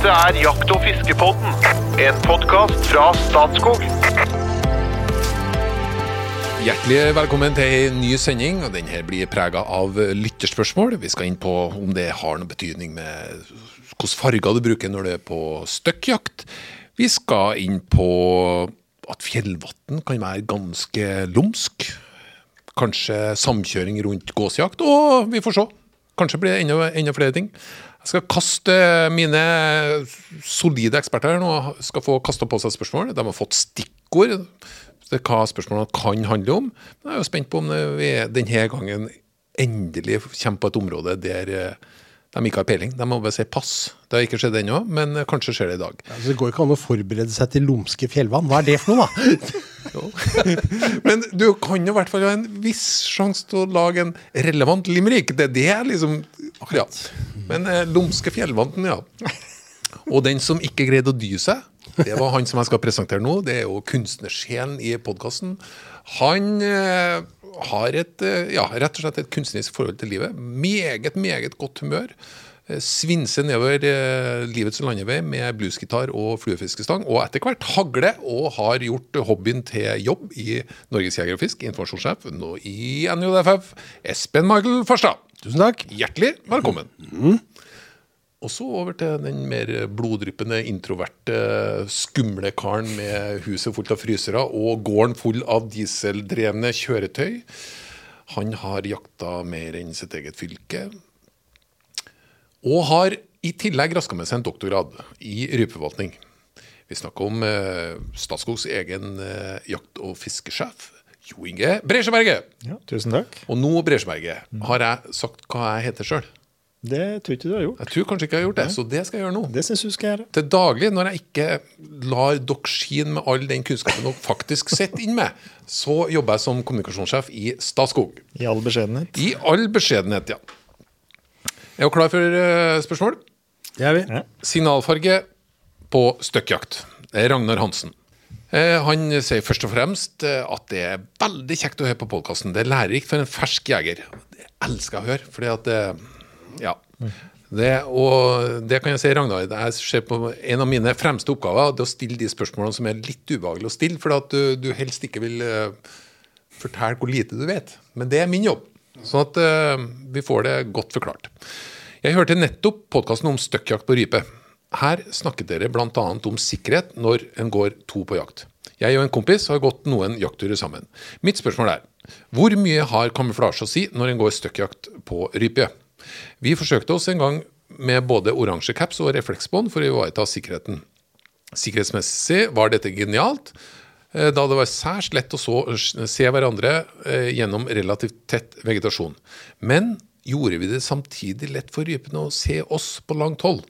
Dette er Jakt- og fiskepodden, en podkast fra Statskog. Hjertelig velkommen til en ny sending. og Denne blir prega av lytterspørsmål. Vi skal inn på om det har noen betydning med hvilke farger du bruker når du er på støkkjakt. Vi skal inn på at fjellvann kan være ganske lumsk. Kanskje samkjøring rundt gåsjakt. Og vi får se. Kanskje blir det enda, enda flere ting. Jeg skal kaste mine solide eksperter her nå skal få kasta på seg spørsmål. De har fått stikkord til hva spørsmålene kan handle om. Men jeg er jo spent på om vi denne gangen endelig kommer på et område der eh, de ikke har peiling. De må bare si pass. Det har ikke skjedd ennå, men kanskje skjer det i dag. Altså, det går ikke an å forberede seg til lumske fjellvann. Hva er det for noe, da? Men du kan jo i hvert fall ha en viss sjanse til å lage en relevant limerick. Det er det jeg liksom Ja. Men eh, lumske fjellvanten, ja. Og den som ikke greide å dy seg, det var han som jeg skal presentere nå. Det er jo kunstnersjelen i podkasten. Han eh, har et, eh, ja, rett og slett et kunstnerisk forhold til livet. Meget, meget godt humør. Svinse Svinser nedover eh, livets landevei med bluesgitar og fluefiskestang. Og etter hvert hagle, og har gjort hobbyen til jobb i Norges Jeger og Fisk, informasjonssjef nå i NJFF, Espen Michael Farstad. Tusen takk. Hjertelig velkommen. Og så over til den mer bloddryppende, introverte, skumle karen med huset fullt av frysere og gården full av dieseldrevne kjøretøy. Han har jakta mer enn sitt eget fylke. Og har i tillegg raska med seg en doktorgrad i rypeforvaltning. Vi snakker om eh, Statskogs egen eh, jakt- og fiskesjef, Jo Inge Bresjeberget. Ja, tusen takk. Og nå, Bresjeberget, har jeg sagt hva jeg heter sjøl. Det tror ikke du har gjort. Jeg tror kanskje ikke jeg har gjort det, så det skal jeg gjøre nå. Det synes du skal gjøre. Til daglig, når jeg ikke lar dere skine med all den kunnskapen dere faktisk sitter inne med, så jobber jeg som kommunikasjonssjef i Statskog. I all beskjedenhet. I all beskjedenhet, ja. Er dere klar for eh, spørsmål? Det er vi. Ja. Signalfarge på støkkjakt. Det er Ragnar Hansen. Eh, Han sier først og fremst eh, at det er veldig kjekt å høre på podkasten. Det er lærerikt for en fersk jeger. Det elsker jeg å høre. fordi at det, ja. Det, og det kan jeg si, Ragnar. Jeg ser på En av mine fremste oppgaver det å stille de spørsmålene som er litt ubehagelige å stille, fordi at du, du helst ikke vil uh, fortelle hvor lite du vet. Men det er min jobb. Sånn at uh, vi får det godt forklart. Jeg hørte nettopp podkasten om støkkjakt på rype. Her snakket dere bl.a. om sikkerhet når en går to på jakt. Jeg og en kompis har gått noen jaktturer sammen. Mitt spørsmål er hvor mye har kamuflasje å si når en går støkkjakt på rype? Vi forsøkte oss en gang med både oransje caps og refleksbånd for å ivareta sikkerheten. Sikkerhetsmessig var dette genialt, eh, da det var særs lett å så, se hverandre eh, gjennom relativt tett vegetasjon. Men gjorde vi det samtidig lett for rypene å se oss på langt hold?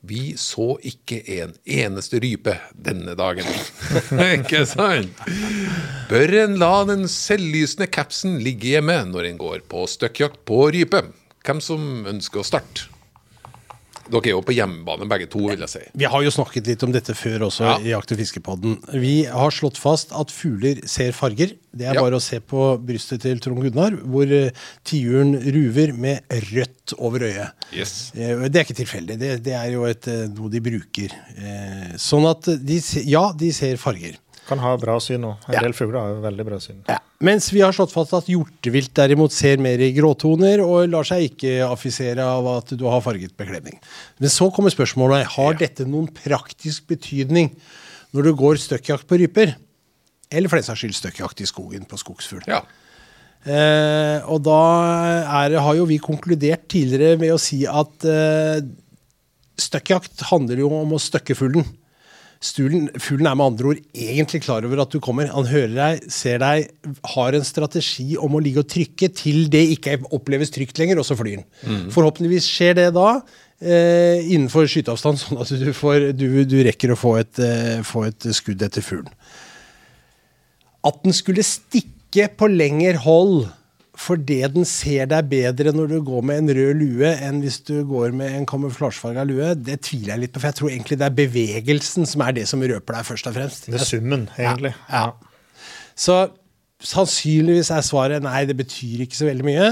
Vi så ikke en eneste rype denne dagen. ikke sant? Bør en la den selvlysende capsen ligge hjemme når en går på støkkjakt på rype? Hvem som ønsker å starte? Dere er jo på hjemmebane begge to, vil jeg si. Vi har jo snakket litt om dette før også Ja. i Jakt- og fiskepodden. Vi har slått fast at fugler ser farger. Det er Ja. bare å se på brystet til Trond Gunnar, hvor eh, tiuren ruver med rødt over øyet. Yes. Eh, Det er ikke tilfeldig. Det, det er jo et, eh, noe de bruker. Sånn at de, ja, de ser farger. Kan ha bra syn òg. En Ja. del fugler har jo veldig bra syn. Ja. Mens vi har slått fast at hjortevilt derimot ser mer i gråtoner og lar seg ikke affisere av at du har farget bekledning. Men så kommer spørsmålet har dette noen praktisk betydning når du går støkkjakt på ryper. Eller for den saks skyld støkkjakt i skogen på skogsfugl. Ja. Eh, og da er, har jo vi konkludert tidligere med å si at eh, støkkjakt handler jo om å støkke fuglen. Stulen, fuglen er med andre ord egentlig klar over at du kommer. Han hører deg, ser deg, har en strategi om å ligge og trykke til det ikke oppleves trygt lenger, og så flyr den. Forhåpentligvis skjer det da eh, innenfor skyteavstand, sånn at du, får, du, du rekker å få et, eh, få et skudd etter fuglen. At den skulle stikke på lengre hold fordi den ser deg bedre når du går med en rød lue enn hvis du går med en kamuflasjefarga lue, det tviler jeg litt på. For jeg tror egentlig det er bevegelsen som er det som røper deg, først og fremst. Det er summen, egentlig. Ja. Så sannsynligvis er svaret nei, det betyr ikke så veldig mye.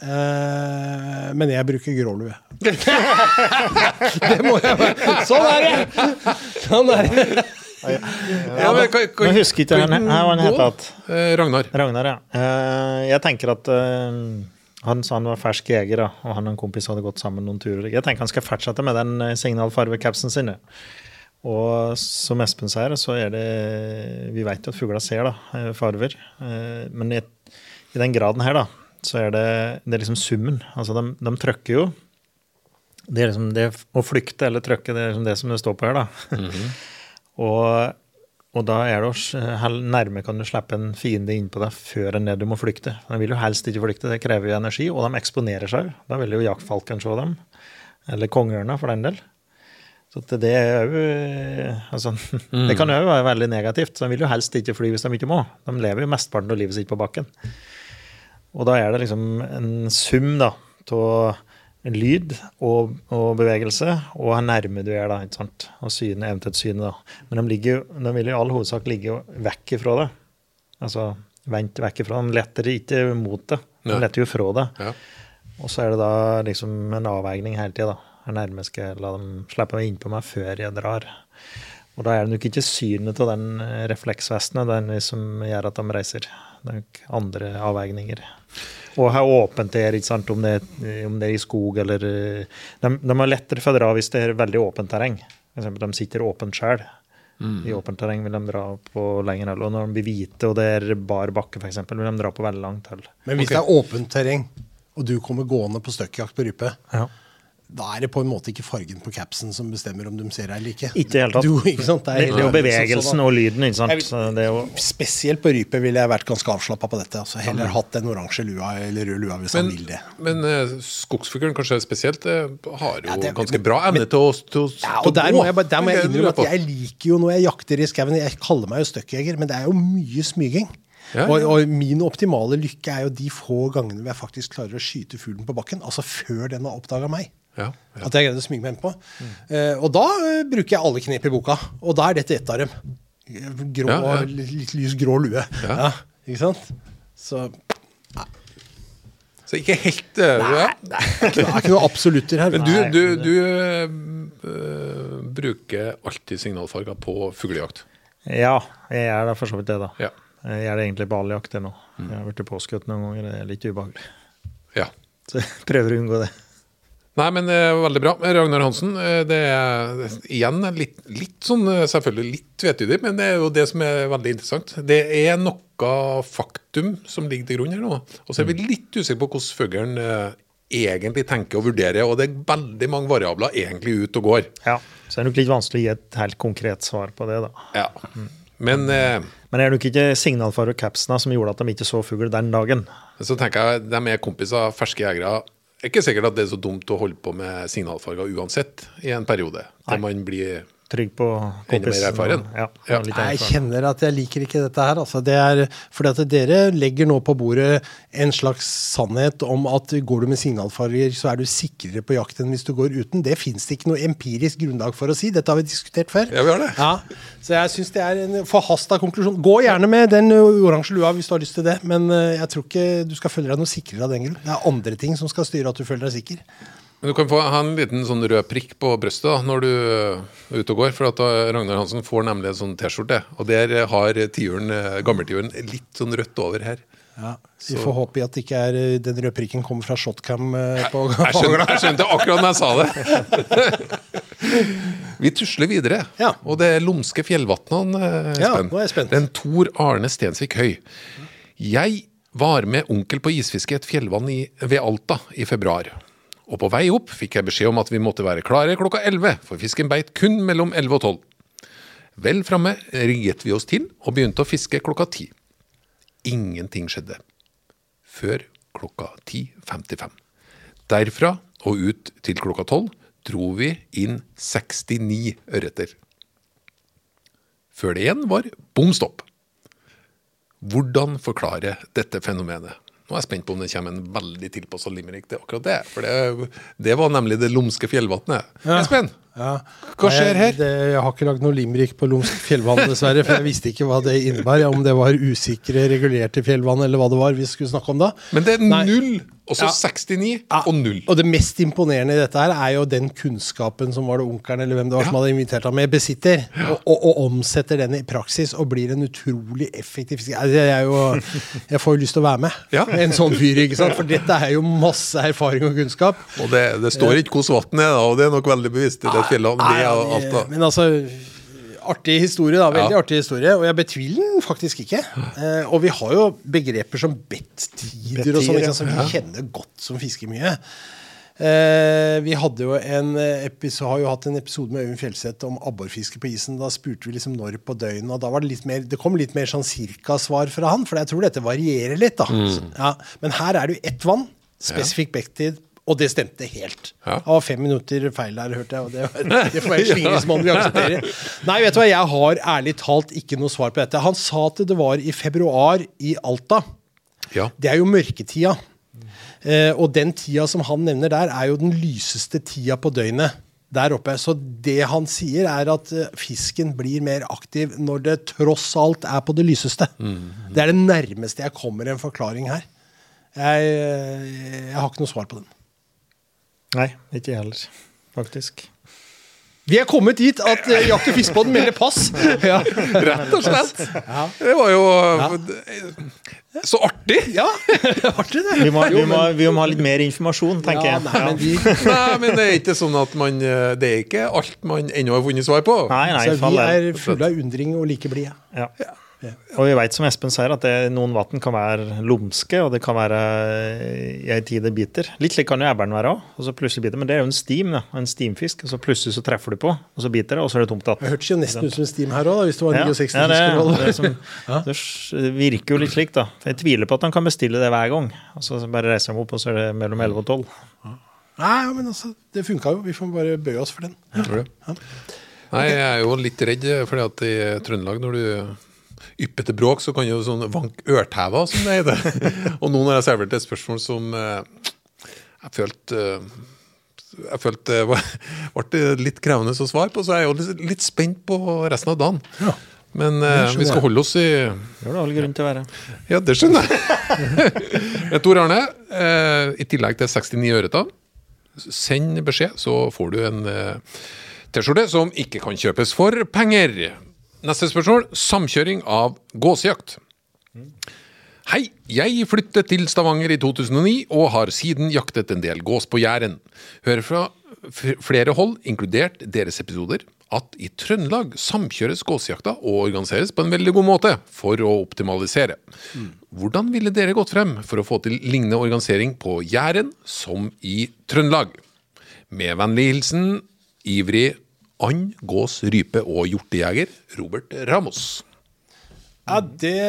Uh, men jeg bruker grålue. det må jeg være. Sånn er det! Sånn er det. Ja, men, kan, Men husker ikke han, hva han het at Eh, Ragnar. Ragnar, ja. Eh, jeg tenker at eh, han sa han var fersk jeger, og han og en kompis hadde gått sammen noen turer. Jeg tenker han skal fortsette med den signalfarvecapsen sin. Og som Espen sier, så er det Vi vet jo at fugler ser da, farver. Eh, Men i, i den graden her, da, så er det, det er liksom summen. Altså, de, de trykker jo. Det er liksom det å flykte eller trykke, det er liksom det som det står på her, da. Og, og da er det også, hel- nærme kan du slippe en fiende inn på deg før enn det du må flykte. De vil jo helst ikke flykte, det krever jo energi, og de eksponerer seg. Da vil jo jaktfalken se dem. Eller kongeørna, for den del. Så det er jo altså, Det kan jo være veldig negativt. Så de vil jo helst ikke fly hvis de ikke må. De lever jo mesteparten av livet sitt på bakken. Og da er det liksom en sum da, av en lyd og, og bevegelse, og hvor nærme du er, da, ikke sant? og syne, eventuelt syne. da. Men de, ligger, de vil i all hovedsak ligge vekk ifra det. Altså vendt vekk ifra. De letter ikke mot det, de letter jo fra det. Ja. Og så er det da liksom en avveining hele tida. Hvor nærme skal jeg la dem slippe meg innpå meg før jeg drar. Og da er det nok ikke synet av den eh, refleksvesten den som gjør at de reiser. Det er nok andre avveininger. Og ha åpent der, ikke sant, om det, om det er i skog eller eh, De, de har lettere for å dra hvis det er veldig åpent terreng. Eksempel, de sitter åpent sjøl. I åpent terreng vil de dra på lengre hold. Og når de blir hvite og det er bar bakke, f.eks., vil de dra på veldig langt hold. Men hvis okay. det er åpent terreng, og du kommer gående på støkkjakt på rype, Ja. Da er det på en måte ikke fargen på capsen som bestemmer om de ser deg eller ikke. Ikke helt det tatt. Du, ikke sant? Det, det er jo bevegelsen og lyden, ikke sant. vil- det er jo Spesielt på rype ville jeg vært ganske avslappa på dette. Altså, heller hatt den oransje lua eller rød lua hvis Men, han vil det. men uh, skogsfuglen kanskje spesielt det har jo Ja, det- ganske bra evne til å, stå Ja, og der må jeg, der må jeg innrømme at jeg liker jo når jeg jakter i skauen Jeg kaller meg jo støkkjeger, men det er jo mye smyging. Ja, ja. Og, og min optimale lykke er jo de få gangene hvor jeg faktisk klarer å skyte fuglen på bakken. Altså før den har oppdaga meg. Ja, ja. At jeg greide å smyge meg innpå. Eh, og da uh, bruker jeg alle knep i boka, og da er dette ett av dem. Grå, Ja, ja. Litt lys grå lue. Ja. Ja. ikke sant? Så Så ikke helt eh, nei, det er ikke noe absolutter her. Men du, Nei. du, du eh, bruker alltid signalfarger på fuglejakt. Ja, jeg er da for så vidt det, da. Ja. Jeg er det egentlig på all jakt jeg nå. Jeg har blitt påskutt noen ganger, det er litt ubehagelig. ja. Så jeg prøver å unngå det. Nei, men eh, veldig bra. Ragnar Hansen, eh, det er er igjen litt, litt sånn eh, selvfølgelig litt tvetydig, men det er jo det som er veldig interessant. Det er noe faktum som ligger til grunn her nå. Og så er vi litt usikre på hvordan fuglen egentlig tenker og vurderer, og det er veldig mange variabler egentlig ut og går. Ja, Så er det nok litt vanskelig å gi et helt konkret svar på det, da. Ja. Men eh, Men er det nok ikke signalfarge capsene som gjorde at de ikke så fugl den dagen? så tenker jeg, de er kompiser, ferske jegere. Det er ikke sikkert at det er så dumt å holde på med signalfarger uansett i en periode. til man blir Trygg på kompisen. Ja, Ja. Jeg kjenner at jeg liker ikke dette her. Altså. Det er fordi at dere legger nå på bordet en slags sannhet om at går du med signalfarger, så er du sikrere på jakt enn hvis du går uten. Det fins det ikke noe empirisk grunnlag for å si. Dette har vi diskutert før. Ja, vi har det. Ja, så jeg syns det er en forhasta konklusjon. Gå gjerne med den oransje lua hvis du har lyst til det, men jeg tror ikke du skal føle deg noe sikrere av den grunn. Det er andre ting som skal styre at du føler deg sikker. Du kan få ha en liten sånn rød prikk på brøstet da, når du er ute og går. For at Ragnar Hansen får nemlig en sånn T-skjorte. Og der har tiuren, eh, gammeltiuren litt sånn rødt over her. Ja, vi får håpe at ikke er den røde prikken kommer fra shotcam på Jeg skjønte, jeg skjønte akkurat når jeg sa det. Vi tusler videre. Ja. Og det er lumske fjellvatnene, eh, Ja, nå er jeg spent. Den Tor Arne Stensvik Høy. Jeg var med onkel på isfiske i et fjellvann i, ved Alta i februar. Og på vei opp fikk jeg beskjed om at vi måtte være klare klokka 11, for fisken beit kun mellom 11 og 12. Vel framme rigget vi oss til og begynte å fiske klokka 10. Ingenting skjedde. Før klokka 10.55. Derfra og ut til klokka 12 dro vi inn 69 ørreter. Før det igjen var bom stopp. Hvordan forklare dette fenomenet? Nå er jeg spent på om det kommer en veldig tilpassa limerick til akkurat det. For det, det var nemlig det lumske fjellvannet. Espen, Ja. Hva skjer her? Det, jeg har ikke lagd noe limerick på Lumsk fjellvann, dessverre. For jeg visste ikke hva det innebar. Om det var usikre, regulerte fjellvann, eller hva det var vi skulle snakke om da. Men det er Nei. Og så Ja. 69 Ja, og 0. Og det mest imponerende i dette her er jo den kunnskapen som var det onkelen eller hvem det var som hadde invitert ham med, besitter. Og, og, og omsetter den i praksis og blir en utrolig effektiv jeg, er jo, jeg får jo lyst til å være med. En sånn fyr, ikke sant. For dette er jo masse erfaring og kunnskap. Og det, det står ikke hvordan vannet er, og det er nok veldig bevisst i det fjellet. Men altså Artig historie, da. Veldig Ja. artig historie. Og jeg betviler den faktisk ikke. Eh, og vi har jo begreper som bet-tider og sånn, som vi kjenner godt som fisker mye. Eh, vi hadde jo en episode, har jo hatt en episode med Øyvind Fjellseth om abborfiske på isen. Da spurte vi liksom når på døgnet, og da var det litt mer Det kom litt mer sånn cirka-svar fra han, for jeg tror dette varierer litt, da. Så, ja. Men her er det jo ett vann, spesifikk bekktid, og det stemte helt. Ja. Det var fem minutter feil der, hørte jeg. Og det, var, det får være slingringsmonn vi aksepterer. Nei, vet du hva, jeg har ærlig talt ikke noe svar på dette. Han sa at det var i februar i Alta. Ja. Det er jo mørketida. Eh, og den tida som han nevner der, er jo den lyseste tida på døgnet der oppe. Så det han sier, er at eh, fisken blir mer aktiv når det tross alt er på det lyseste. Det er det nærmeste jeg kommer en forklaring her. Jeg, eh, jeg har ikke noe svar på den. Nei, ikke jeg heller, faktisk. Vi er kommet dit at uh, Jakt- og fiskebåten melder pass. Ja. Rett og slett. Det var jo så artig! ja, artig det. Vi må, vi, må, vi må ha litt mer informasjon, tenker ja, jeg. nei, men vi, Nei, men det er ikke sånn at man eh, Det er ikke alt man ennå har funnet svar på. Nei, nei, så vi er- er fulle av undring og like blide. Ja. Og vi veit som Espen sier, at det, noen vann kan være lumske, og det kan være i ei tid det biter. Litt slik kan jo ebberen være òg. Og så plutselig biter Men det er jo en stim, da. En stimfisk. Og så plutselig så treffer du på, og så biter det, og så er det tomt Det igjen. hørtes jo nesten ut som en steam her òg, hvis det var 69 ja, det, det, er som, det virker jo litt slik, da. Jeg tviler på at han kan bestille det hver gang. Og så bare reiser han opp, og så er det mellom 11 og 12. Nei, men altså, det funka jo. Vi får bare bøye oss for den. Tror det. Nei, jeg er jo litt redd, fordi at i Trøndelag, når du ypper til bråk, så kan jo sånn vank ørtæva, som det heter. Og nå når jeg serverte et spørsmål som eh, jeg følte eh, jeg følte det var, ble litt krevende å svare på, så er jeg jo litt, spent på resten av dagen. Men eh, vi skal holde oss i Det har du all grunn til å være. Ja, det skjønner jeg. Tor Arne, eh, i tillegg til 69 øreter, send beskjed, så får du en eh, T-skjorte som ikke kan kjøpes for penger. Neste spørsmål. Samkjøring av gåsejakt. Hei, jeg flyttet til Stavanger i 2009 og har siden jaktet en del gås på Jæren. Hører fra flere hold, inkludert deres episoder, at i Trøndelag samkjøres gåsejakta og organiseres på en veldig god måte for å optimalisere. Hvordan ville dere gått frem for å få til lignende organisering på Jæren som i Trøndelag? Med vennlig hilsen ivrig and-, gås-, rype- og hjortejeger Robert Ramos. Ja, det,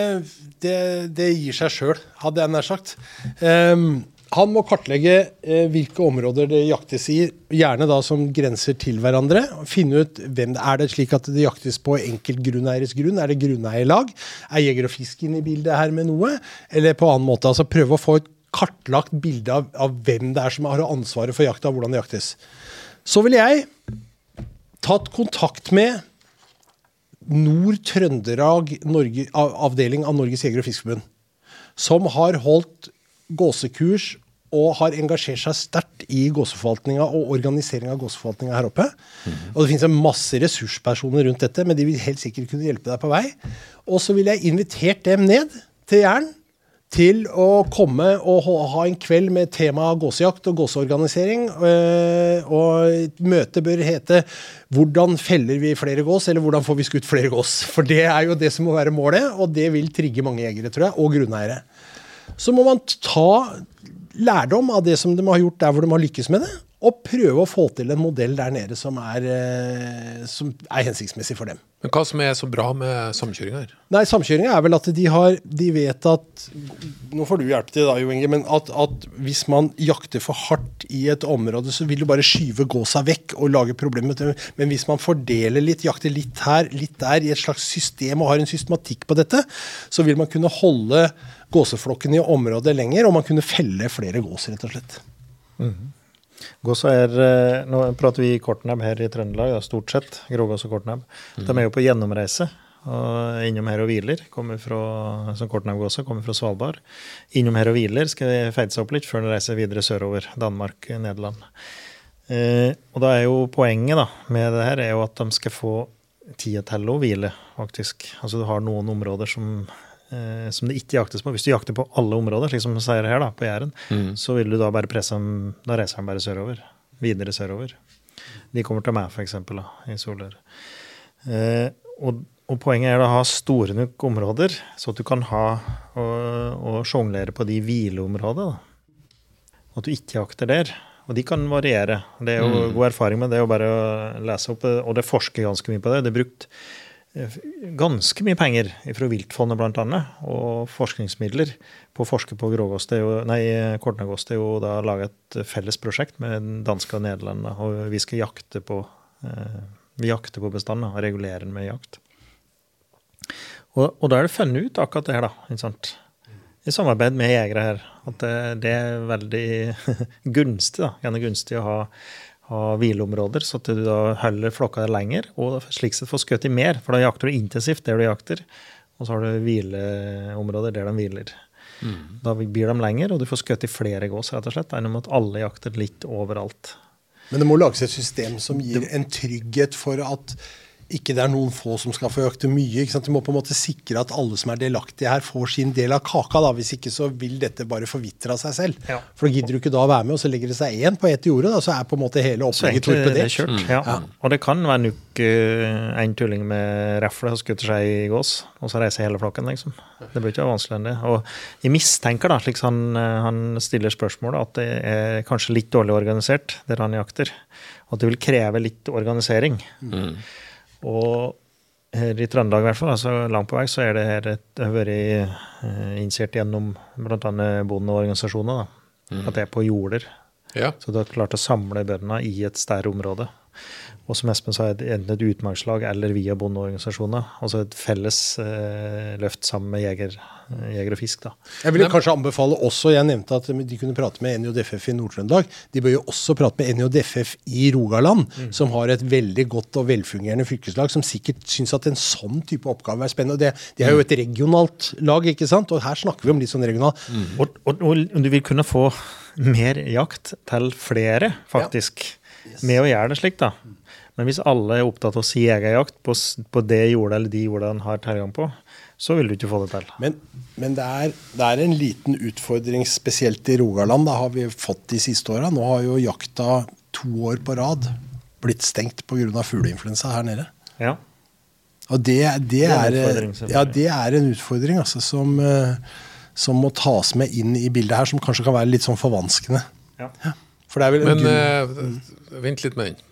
det, det gir seg sjøl, hadde jeg nær sagt. Um, han må kartlegge eh, hvilke områder det jaktes i, gjerne da som grenser til hverandre. Finne ut hvem det er det slik at det jaktes på enkeltgrunneieres grunn. Er det grunneierlag? Er Jeger og Fisk inne i bildet her med noe? Eller på annen måte. altså Prøve å få et kartlagt bilde av, av hvem det er som har ansvaret for jakta, og hvordan det jaktes. Så vil jeg tatt kontakt med Nord-Trøndelag avdeling av Norges jeger- og fiskerforbund, som har holdt gåsekurs og har engasjert seg sterkt i gåseforvaltninga og organisering av gåseforvaltninga her oppe. Og det finnes en masse ressurspersoner rundt dette, men de vil helt sikkert kunne hjelpe deg på vei. Og så ville jeg invitert dem ned til Jæren til å komme og ha en kveld med tema gåsejakt og gåseorganisering. eh, Og møtet bør hete 'Hvordan feller vi flere gås?' eller 'Hvordan får vi skutt flere gås?' For det er jo det som må være målet, og det vil trigge mange jegere, tror jeg, og grunneiere. Så må man ta lærdom av det som de har gjort der hvor de har lykkes med det, og prøve å få til en modell der nede som er, eh, som er hensiktsmessig for dem. Men hva som er så bra med samkjøringa her? Nei, samkjøringa er vel at de har De vet at Nå får du hjelpe til da, Jo Inge, men at, at hvis man jakter for hardt i et område, så vil du bare skyve gåsa vekk og lage problemer. Men hvis man fordeler litt, jakter litt her, litt der, i et slags system og har en systematikk på dette, så vil man kunne holde gåseflokken i området lenger, og man kunne felle flere gås, rett og slett. Gåsa er, eh, Nå prater vi kortnebb her i Trøndelag, ja, stort sett. Grågås og kortnebb. De er jo på gjennomreise. og Innom her og hviler. kommer fra, som kortnebbgåsa kommer fra Svalbard. Innom her og hviler skal de feide seg opp litt før de reiser videre sørover. Danmark, Nederland. Eh, og da er jo poenget da, med det her er jo at de skal få tida til å hvile, faktisk. Altså du har noen områder som, som det ikke jaktes på. Hvis du jakter på alle områder, slik som du sier her, da, på Jæren, så vil du da bare presse dem Da reiser de bare sørover. Videre sørover. De kommer til meg, f.eks., i Solør. Eh, og, og poenget er da å ha store nok områder, så at du kan ha og, og sjonglere på de hvileområdene. da. At du ikke jakter der. Og de kan variere. Det er jo god erfaring med det jo bare å lese opp, og det forsker ganske mye på det. Det er brukt eh, ganske mye penger fra Viltfondet bl.a. og forskningsmidler på å forske på grågås. Kortnegås. Det er jo da laga et felles prosjekt med danske og Nederland, og vi skal jakte på eh, vi jakter på bestanden og regulere den med jakt. Og, og da er det funnet ut akkurat det her, da. I samarbeid med jegere her. At det, det er veldig gunstig, da. Gjerne gunstig å ha, ha hvileområder, så at du da holder flokka der lenger, og slik sett får skutt i mer. For da jakter du intensivt der du jakter, og så har du hvileområder der de hviler. Da blir de lenger, og du får skutt i flere gås, rett og slett, enn om at alle jakter litt overalt. Men det må lages et system som gir en trygghet for at ikke det er noen få som skal få økte mye. ikke sant? Du må på en måte sikre at alle som er delaktige her, får sin del av kaka. da, Hvis ikke så vil dette bare forvitre av seg selv. Ja. For da gidder du ikke da å være med, og så legger det seg én på ett jorde, da, så er på en måte hele opplegget er torpedert. kjørt. Ja. Og det kan være nok uh, en tulling med refle og skutter seg i gås, og så reiser hele flokken, liksom. Det blir ikke vanskelig enn det. Og jeg mistenker, da, slik han, eh, han stiller spørsmålet, at det er kanskje litt dårlig organisert det han jakter. Og at det vil kreve litt organisering. Og her i Trøndelag, i hvert fall, altså langt på vei, så er det her et, har vært eh, initiert gjennom bl.a. bondeorganisasjoner. da, At det er på jorder. Ja. Så du har klart å samle bøndene i et større område. Og som Espen sa, enten et utmarkslag eller via bondeorganisasjoner. Altså et felles eh, løft sammen med jeger, jeger og fisk. da. Jeg vil kanskje anbefale også, jeg nevnte at de kunne prate med NJDFF i Nord-Trøndelag. De bør jo også prate med NJDFF i Rogaland, som har et veldig godt og velfungerende fylkeslag, som sikkert syns at en sånn type oppgave er spennende. Og det, de er jo et regionalt lag, ikke sant? Og her snakker vi om litt sånn regional. Og, og, og du vil kunne få mer jakt til flere, faktisk, med å gjøre det slik. da. Men hvis alle er opptatt av å si jegerjakt på, på det jorda eller de jorda en har tilgang på, så vil du ikke få det til. Men, men det, er, det er en liten utfordring, spesielt i Rogaland. Det har vi fått de siste åra. Nå har jo jakta to år på rad blitt stengt pga. fugleinfluensa her nede. Ja. Og det, det, er er, ja, det er en utfordring altså, som, eh, som må tas med inn i bildet her, som kanskje kan være litt sånn forvanskende. Ja. For det er vel en Men eh, vent litt med den.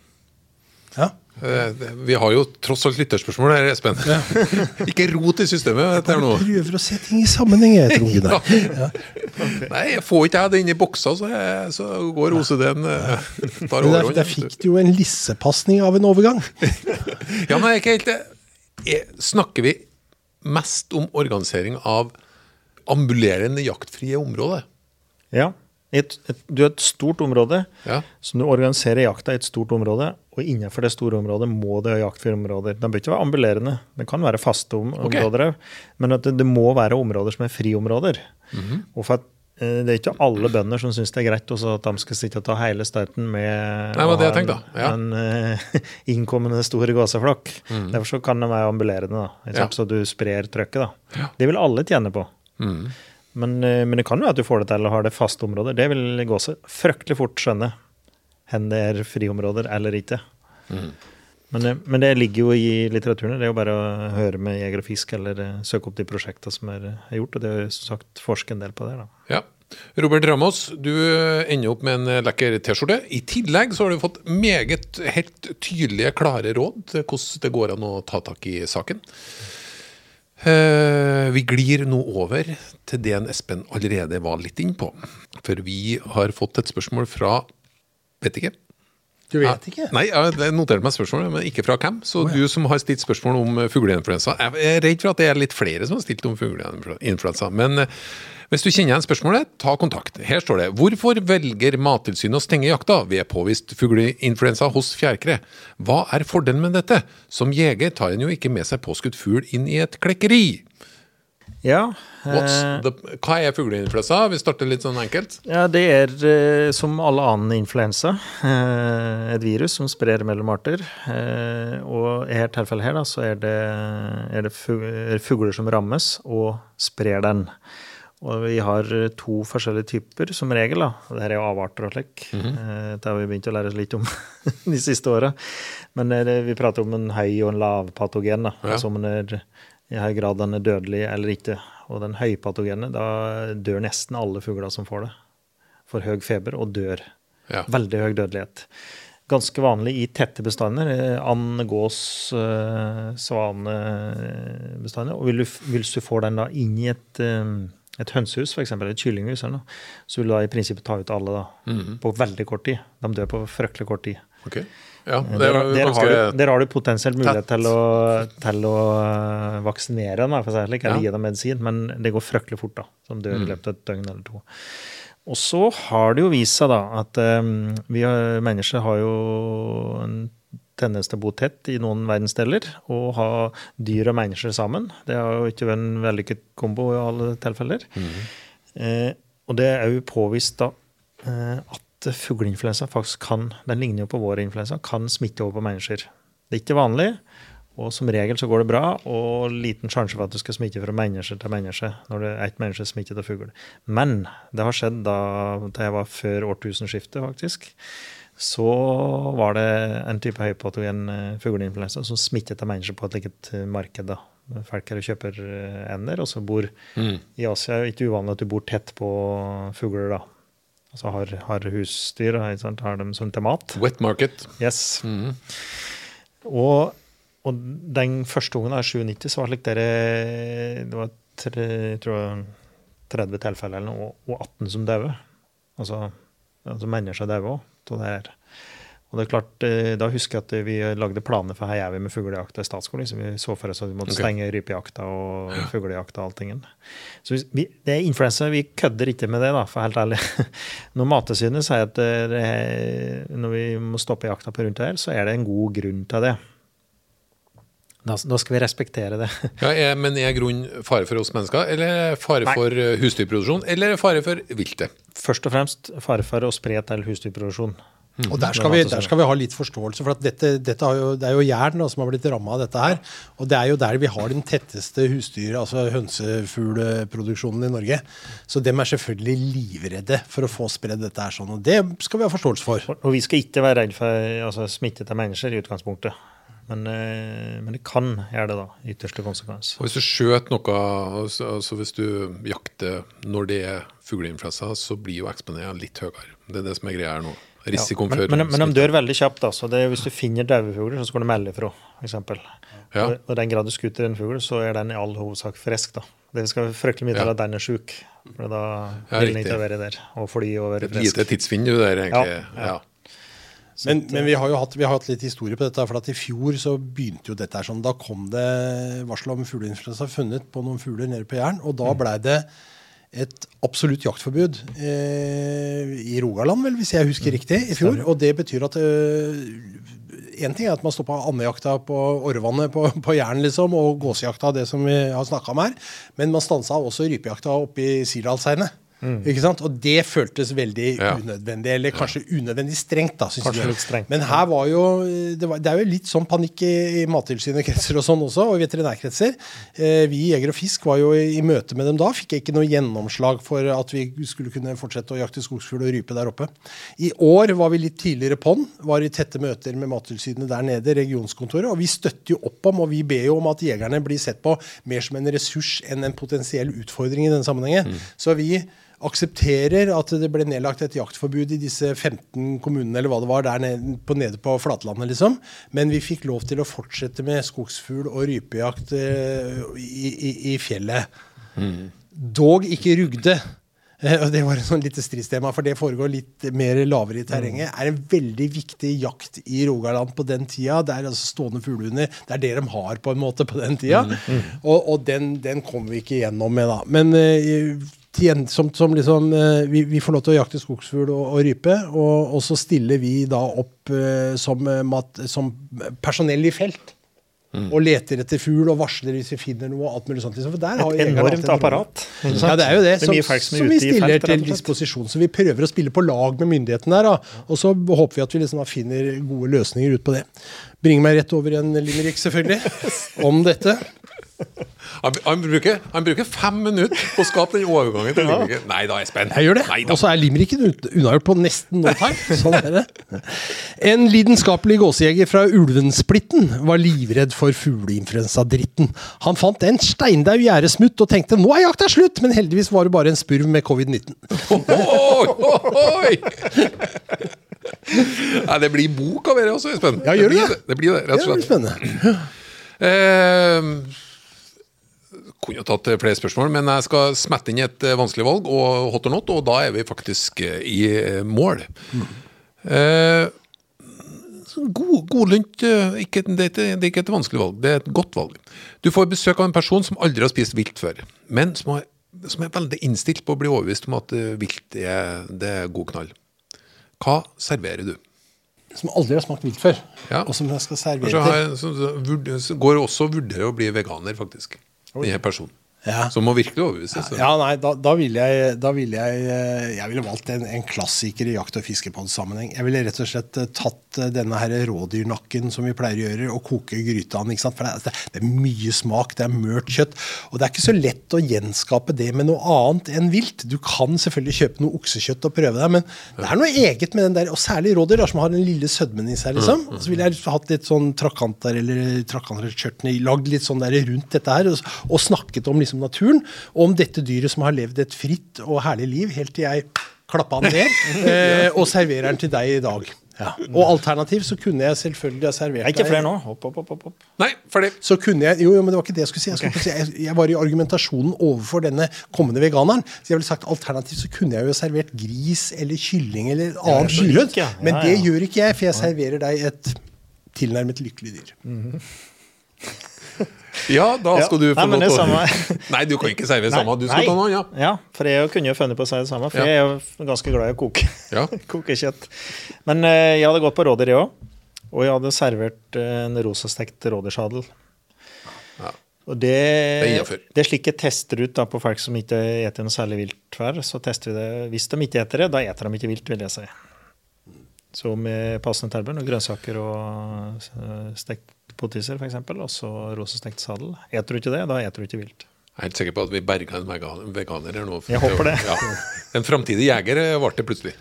Ja. Eh, Vi har jo tross alt lytterspørsmål her, Espen. Ikke rot i systemet Jeg. Prøver å se ting i sammenheng, jeg, tror Gunnar. Ja. Nei, jeg får ikke jeg det inn i boksa, så, jeg, så går OCD-en eh, tar Men der, der fikk du jo en lissepasning av en overgang. Ja, men jeg er ikke helt det. Snakker vi mest om organisering av ambulerende jaktfrie områder? Ja. Et, et, du har et stort område, Ja. som du organiserer jakta i et stort område, og innenfor det store området må det ha jaktfrie områder. De bør ikke være ambulerende, det kan være faste om, Ok. områder men at det, det må være områder som er friområder. Mhm. Og for at eh, det er ikke alle bønder som syns det er greit også at de skal sitte og ta hele støyten med Nei, det det tenkte, ja. en, en eh, innkommende stor gåseflokk. Derfor så kan de være ambulerende, da. Ja. så du sprer trøkket. da. Det vil alle tjene på. Mhm. Men, eh, men det kan jo at du får det til og har det faste områder. Det vil gåse fryktelig fort skjønne hvor det er friområder eller ikke. Men, det- men det ligger jo i litteraturen. Det er jo bare å høre med Jeger og Fisk eller eh, søke opp de prosjektene som er, er gjort. Og det er som sagt forske en del på det. da. Ja. Robert Ramos, du ender opp med en eh, lekker T-skjorte. I tillegg så har du fått meget helt tydelige, klare råd til hvordan det går an å ta tak i saken. Eh, vi glir nå over til det en Espen allerede var litt inne på. For vi har fått et spørsmål fra vet ikke, Du vet ikke? Nei, jeg noterte meg spørsmålet, men ikke fra hvem. Så du som har stilt spørsmål om eh, fugleinfluensa Jeg er redd for at det er litt flere som har stilt om fugleinfluensa. Men eh, hvis du kjenner igjen spørsmålet, ta kontakt. Her står det Hvorfor velger Mattilsynet å stenge jakta ved påvist fugleinfluensa hos fjærkre? Hva er fordelen med dette? Som jeger tar en jo ikke med seg påskutt fugl inn i et klekkeri. Ja, eh, the, hva er fugleinfluensa? Vi starter litt sånn enkelt. ja, det er eh, som alle annen influensa. eh, et virus som sprer mellom arter. Og i dette tilfellet her, da, så er det, er det er fugler som rammes og sprer den. Og vi har to forskjellige typer som regel. da. Dette er jo avarter og slik. -hmm. Det har vi begynt å lære oss litt om de siste åra. Men det- vi prater om en høy og en lav patogen. da. Ja. Altså om den er i høy grad den er dødelig eller ikke. Og den høypatogene, da dør nesten alle fugler som får det. Får høy feber og dør. Ja. Veldig høy dødelighet. Ganske vanlig i tette bestander. eh, And, gås, eh, svanebestander. Og hvis du får den da inn i et, eh, et hønsehus, f.eks., et kyllinghus, eller noe, så vil du da i prinsippet ta ut alle da, på veldig kort tid. De dør på fryktelig kort tid. Ok. Ja, det Der, er der, har du, der har du potensielt mulighet til å, til å eh, vaksinere dem, for det eller Ja. gi dem medisin, men det går fryktelig fort. da, Som dør Mm. i løpet av et døgn eller to. Og så har det jo vist seg da at um, vi mennesker har jo en tendens til å bo tett i noen verdensdeler og ha dyr og mennesker sammen. Det har jo ikke vært en vellykket kombo i alle tilfeller. Eh, og det er jo påvist da eh, at fugleinfluensa faktisk kan, den ligner jo på vår influensa, kan smitte over på mennesker. Det er ikke vanlig, og som regel så går det bra, og liten sjanse for at du skal smitte fra menneske til menneske når det er ett menneske smittet av fugl. Men det har skjedd da da jeg var før årtusenskiftet, faktisk. Så var det en type høypatogen eh, fugleinfluensa som smittet av mennesker på et eget eh, marked. da. Folk her kjøper eh, ender, og så bor Mm. i Asia er det ikke uvanlig at du bor tett på fugler. da. Altså har, har husdyr, har dem som til mat. Wet market. Yes. Mhm. Og, og den første ungen, er i 97, så var det slik dere Det var tre, jeg tror jeg, 30 tilfeller eller noe, og 18 som døde. Altså, altså mennesker døde òg av det her. Og det er klart, eh, Da husker jeg at vi lagde planer for her er vi med fuglejakta i statsskolen. Så vi så for oss at vi måtte okay. stenge rypejakta og fuglejakta og alltingen. Så vi, det er influensa. Vi kødder ikke med det, da, for helt ærlig. Når Mattilsynet sier at eh, det, når vi må stoppe jakta på rundt her, så er det en god grunn til det. Da, da skal vi respektere det. Ja, er, men er grunn fare for oss mennesker, eller fare Nei. for eh, husdyrproduksjon, eller fare for viltet? Først og fremst fare for å spre til husdyrproduksjon. Og der skal, vi, der skal vi ha litt forståelse, for at dette, dette har jo, det er jo jern som har blitt ramma av dette her. Og det er jo der vi har den tetteste husdyr, altså hønsefugleproduksjonen i Norge. Så dem er selvfølgelig livredde for å få spredd dette her sånn. Og det skal vi ha forståelse for. Og vi skal ikke være redd for altså, smitte til mennesker i utgangspunktet. Men, eh, men det kan gjøre det, da. Ytterste konsekvens. Og Hvis du skjøter noe, altså altså hvis du jakter når det er fugleinfluensa, så blir jo eksponeringen litt høyere. Det er det som er greia her nå. Risikoen Ja, men, men, men, men de dør veldig kjapt. da, så det er, Hvis du finner døde fugler, så skal du melde ifra. For. Ja. Og, og den grad du skuter en fugl, så er den i all hovedsak frisk. da. Det skal fryktelig mye til Ja. at den er sjuk. For da Ja, vil den ikke være der og fly og være Et frisk. lite tidsvinn du der, egentlig. Ja, Ja, ja. Men, men vi har jo hatt, vi har hatt litt historie på dette. for at I fjor så begynte jo dette her sånn. Da kom det varsel om fugleinfluensa funnet på noen fugler nede på Jæren. Og da blei det et absolutt jaktforbud eh, i Rogaland, vel, hvis jeg husker riktig, i fjor. Og det betyr at Én ting er at man stoppa andejakta på Orrvannet på, på Jæren, liksom, og gåsejakta, det som vi har snakka om her. Men man stansa også rypejakta oppe i Sirdalseinet. Ikke sant? Og det føltes veldig Ja. unødvendig, eller kanskje unødvendig strengt. da, synes Kanskje jeg. litt strengt, Men her var jo det, var, det er jo litt sånn panikk i, i Mattilsynet-kretser og sånn også, og veterinærkretser. Eh, vi i Jeger og Fisk var jo i, i møte med dem da. Fikk jeg ikke noe gjennomslag for at vi skulle kunne fortsette å jakte skogsfugl og rype der oppe. I år var vi litt tidligere på'n. Var i tette møter med Mattilsynet der nede, regionskontoret. Og vi støtter jo opp om, og vi ber jo om at jegerne blir sett på mer som en ressurs enn en potensiell utfordring i denne sammenhengen. Så vi aksepterer at det ble nedlagt et jaktforbud i disse 15 kommunene eller hva det var, der nede på, nede på flatlandet, liksom. Men vi fikk lov til å fortsette med skogsfugl og rypejakt eh, i, i, i fjellet. Dog ikke rugde. eh, og det var et sånn lite stridstema, for det foregår litt mer lavere i terrenget, er en veldig viktig jakt i Rogaland på den tida. Det er altså stående fuglehunder. Det er det de har på en måte på den tida. Og, og den, den kommer vi ikke gjennom med, da. Men eh, som, som liksom, eh, vi, vi, får lov til å jakte skogsfugl og, og rype, og, og, så stiller vi da opp uh, som, mat, som personell i felt. Mm. Og leter etter fugl og varsler hvis vi finner noe. alt mulig sånt. Liksom. For der har Et enormt apparat. Ja, det er jo det. Som, det som, som vi stiller felt, til disposisjon. Så vi prøver å spille på lag med myndighetene der. Da. Og så håper vi at vi liksom finner gode løsninger ut på det. Bringer meg rett over en limerick, selvfølgelig, om dette. Han, han, bruker, han, bruker, fem minutter på å skape den overgangen til Limericken. Nei da, Espen. Jeg gjør det. Og så er Limericken unnagjort på nesten no time. Sånn er det. En lidenskapelig gåsejeger fra Ulvensplitten var livredd for fugleinfluensadritten. Han fant en steindaud gjerdesmutt og tenkte nå er jakta slutt, men heldigvis var det bare en spurv med covid-19. Nei, det blir bok av dere også, Espen. Ja, gjør det, det, det, blir det, rett og slett. Det blir spennende. Eh, kunne tatt flere spørsmål, men jeg skal smette inn et eh, vanskelig valg og hot or not, og da er vi faktisk eh, i eh, mål. Mm. Eh, god, godlunt ikke, det, det, er ikke et vanskelig valg, det er et godt valg. Du får besøk av en person som aldri har spist vilt før, men som, har, som er veldig innstilt på å bli overbevist om at vilt er, det er god knall. Hva serverer du? Som aldri har smakt vilt før, ja. og som jeg skal servere til. Går også å vurdere å bli veganer, faktisk. Denne personen. Ja. Som må virkelig overbevises. Ja, nei, da, da ville jeg, da vil jeg eh, Jeg ville valgt en, en, klassiker i jakt- og fiskepod-sammenheng. Jeg ville rett og slett eh, tatt eh, denne her rådyrnakken som vi pleier å gjøre, og koke gryta den. For det, det, det, er mye smak, det er mørt kjøtt. Og det er ikke så lett å gjenskape det med noe annet enn vilt. Du kan selvfølgelig kjøpe noe oksekjøtt og prøve det, men det er noe eget med den der, og særlig rådyr, som har den lille sødmen i seg. liksom. Og så ville jeg hatt litt sånn trakanter eller trakanter chutney, lagd litt sånn der rundt dette her, og, og snakket om liksom liksom naturen, og om dette dyret som har levd et fritt og herlig liv helt til jeg klappa den ned, eh, og serverer den til deg i dag. Ja. Og alternativt så kunne jeg selvfølgelig ha servert deg Ikke flere nå. Hopp, hopp, hopp, hopp. Nei, ferdig. Så kunne jeg, jo, jo, men det var ikke det jeg skulle si. Jeg, skulle si, jeg, jeg var i argumentasjonen overfor denne kommende veganeren. Så jeg ville sagt alternativt så kunne jeg jo ha servert gris eller kylling eller annet dyrkjøtt. Ja, ja, men det gjør ikke jeg, for jeg serverer deg et tilnærmet lykkelig dyr. Mm -hmm. Ja, da skal du få lov til å Nei, du kan ikke servere samme. Du skal Nei. ta noe annet. Ja. ja, for jeg kunne jo funnet på å si det samme. For ja. jeg er jo ganske glad i å koke. Ja. koke kjøtt. Men uh, jeg hadde gått på rådyr, jeg òg. Og jeg hadde servert uh, en rosastekt rådyrsadel. Ja. Og det, det, det er slik jeg tester ut da, på folk som ikke eter noe særlig vilt hver. Så tester vi det. Hvis de ikke eter det, da eter de ikke vilt, vil jeg si. Så med passende tilbud og grønnsaker og uh, stekt poteter f.eks., og så rosestekt sadel. Eter du ikke det, da eter du ikke vilt. Jeg er helt sikker på at vi berga en veganer her nå. Jeg håper det. Ja. En framtidig jeger ble det plutselig.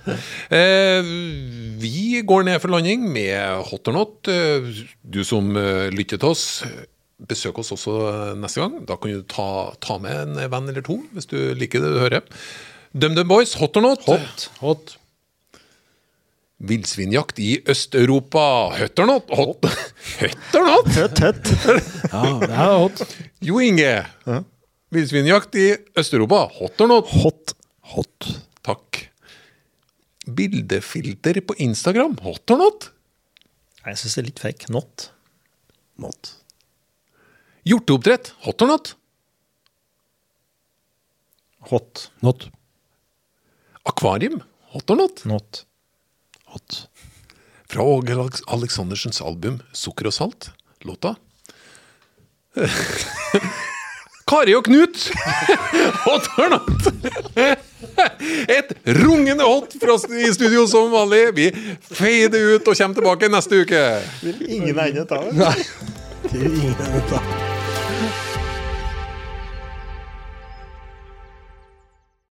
Eh, vi går ned for landing med hot or not. Eh, du som eh, lytter til oss, besøk oss også neste gang. Da kan du ta, ta med en venn eller to, hvis du liker det du hører. DumDum Boys, hot or not? Hot. hot. Villsvinjakt i Øst-Europa. Høtternot! or not? Hot. Høtternot! Høtt, høtt. ja, det er hot. Jo Inge. Ja. Villsvinjakt i Øst-Europa. Hot? Hot. Hot. Takk. Bildefilter på Instagram. Hot or not? Jeg syns det er litt fake. Not. Not. Hjorteoppdrett. Hot or? Hot. Not. Akvarium. Hot or not? Not. Hot. Fra Åge Aleksandersens album 'Sukker og salt', låta Kari og Knut! Hot or not? Et rungende hot fra i studio som vanlig. Vi fader ut og kommer tilbake neste uke. Vil ingen ende ta det? Nei, det vil ingen ende ta.